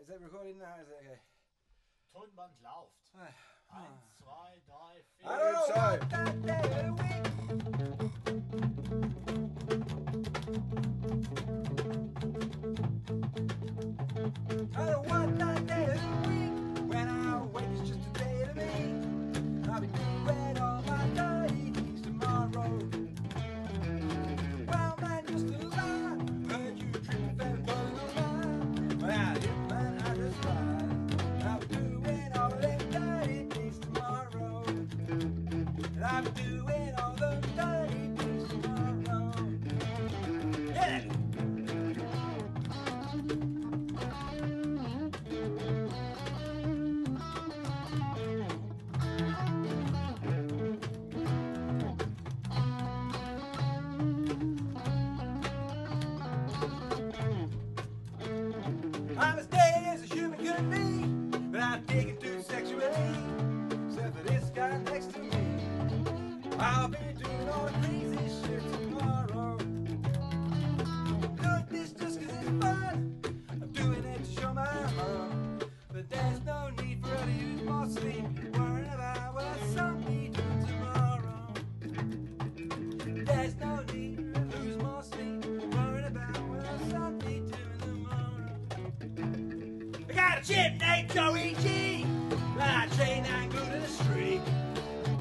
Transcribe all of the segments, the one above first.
is that recording now? Is it okay? Tonband läuft. Ah. Eins, zwei, drei, vier. I don't know Sorry. what that I'm as gay as a human could be, but I dig it too sexually. Except this guy next to. I'll be doing all the crazy shit tomorrow. Doing this just 'cause it's fun. I'm doing it to show my mom. But there's no need for her to use more sleep. Worrying about what tomorrow. There's no need to lose more sleep. Worrying about what tomorrow. I got a chip named Joey G. That I train and glue to the street.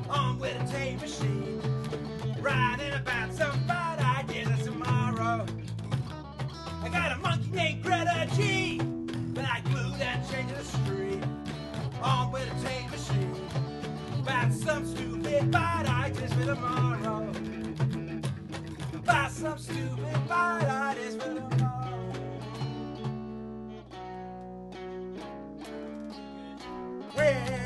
On with a tape machine. Writing about some bad ideas of tomorrow. I got a monkey named Greta G. That I glued and chained to the street. On with a tape machine. About some stupid bad ideas for tomorrow. About some stupid bad ideas for tomorrow. We're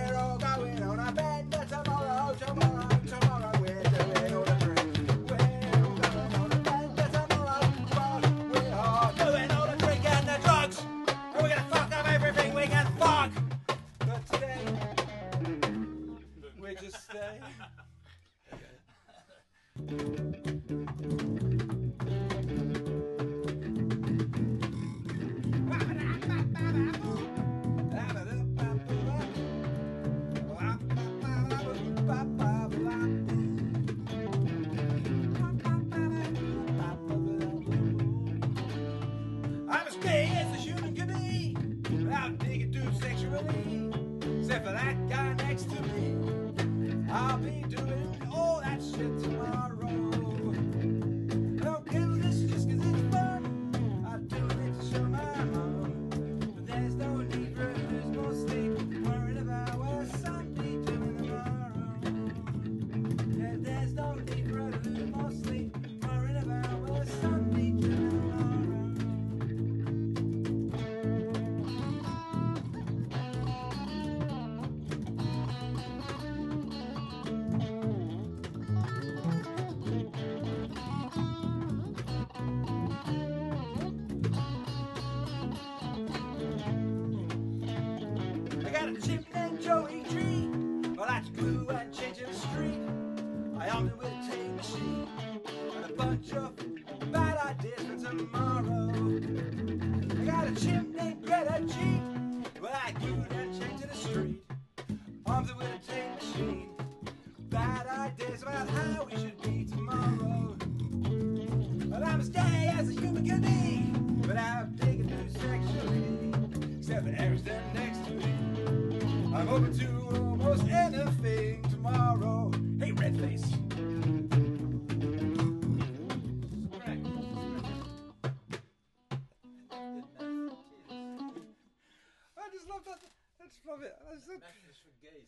Except for that guy next to me, I'll be doing got a Joey Tree. Well, that's glue and change the street. I it with a tape machine and a bunch of bad ideas for tomorrow. I got a chip named Greta G. Well, I glued and changed in the street. It with a tape machine. Bad ideas about how we should be tomorrow. Well, I'm as gay as a human can be, but I'm digging too sexually. Except for Erik's I'm open to almost anything tomorrow. Hey, red face. I just love that. I just love it. I just, gays.